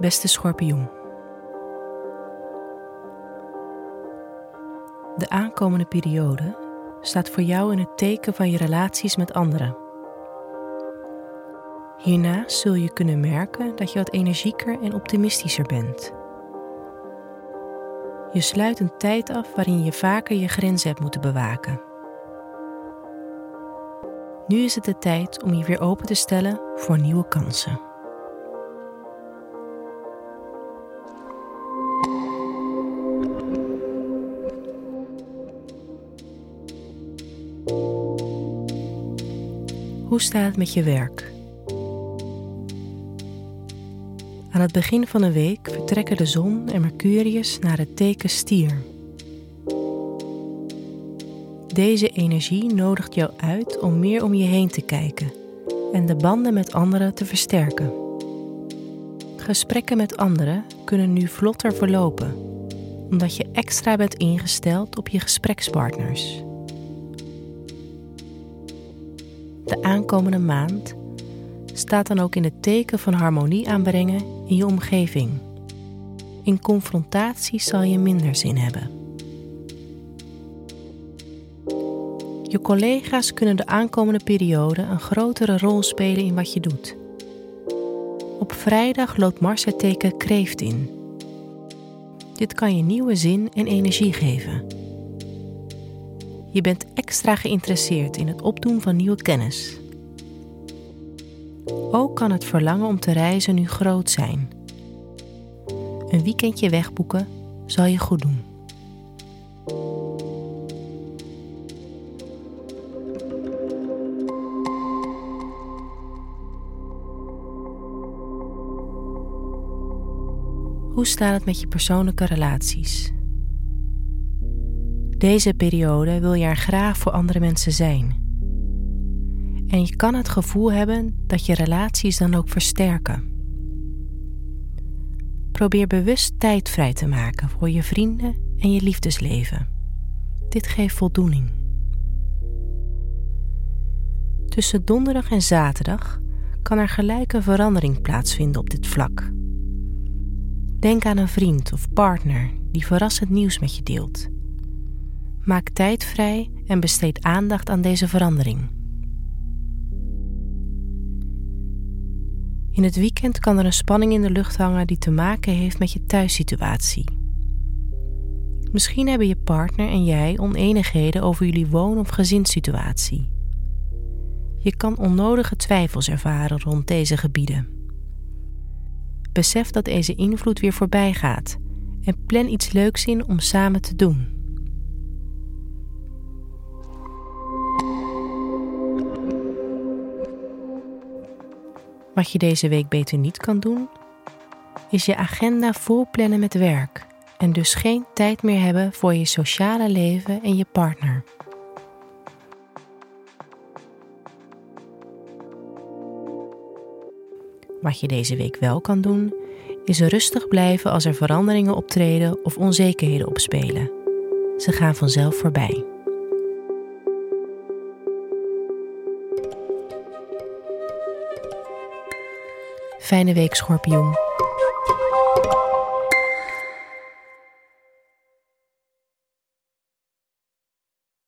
Beste schorpioen. De aankomende periode staat voor jou in het teken van je relaties met anderen. Hierna zul je kunnen merken dat je wat energieker en optimistischer bent. Je sluit een tijd af waarin je vaker je grenzen hebt moeten bewaken. Nu is het de tijd om je weer open te stellen voor nieuwe kansen. Hoe staat met je werk? Aan het begin van de week vertrekken de zon en Mercurius naar het teken stier. Deze energie nodigt jou uit om meer om je heen te kijken en de banden met anderen te versterken. Gesprekken met anderen kunnen nu vlotter verlopen, omdat je extra bent ingesteld op je gesprekspartners. De aankomende maand staat dan ook in het teken van harmonie aanbrengen in je omgeving. In confrontatie zal je minder zin hebben. Je collega's kunnen de aankomende periode een grotere rol spelen in wat je doet. Op vrijdag loopt Mars het teken kreeft in. Dit kan je nieuwe zin en energie geven. Je bent extra geïnteresseerd in het opdoen van nieuwe kennis. Ook kan het verlangen om te reizen nu groot zijn. Een weekendje wegboeken zal je goed doen. Hoe staat het met je persoonlijke relaties? Deze periode wil je er graag voor andere mensen zijn. En je kan het gevoel hebben dat je relaties dan ook versterken. Probeer bewust tijd vrij te maken voor je vrienden en je liefdesleven. Dit geeft voldoening. Tussen donderdag en zaterdag kan er gelijk een verandering plaatsvinden op dit vlak. Denk aan een vriend of partner die verrassend nieuws met je deelt. Maak tijd vrij en besteed aandacht aan deze verandering. In het weekend kan er een spanning in de lucht hangen die te maken heeft met je thuissituatie. Misschien hebben je partner en jij oneenigheden over jullie woon- of gezinssituatie. Je kan onnodige twijfels ervaren rond deze gebieden. Besef dat deze invloed weer voorbij gaat en plan iets leuks in om samen te doen. Wat je deze week beter niet kan doen, is je agenda volplannen met werk en dus geen tijd meer hebben voor je sociale leven en je partner. Wat je deze week wel kan doen, is rustig blijven als er veranderingen optreden of onzekerheden opspelen. Ze gaan vanzelf voorbij. Fijne week, schorpioen.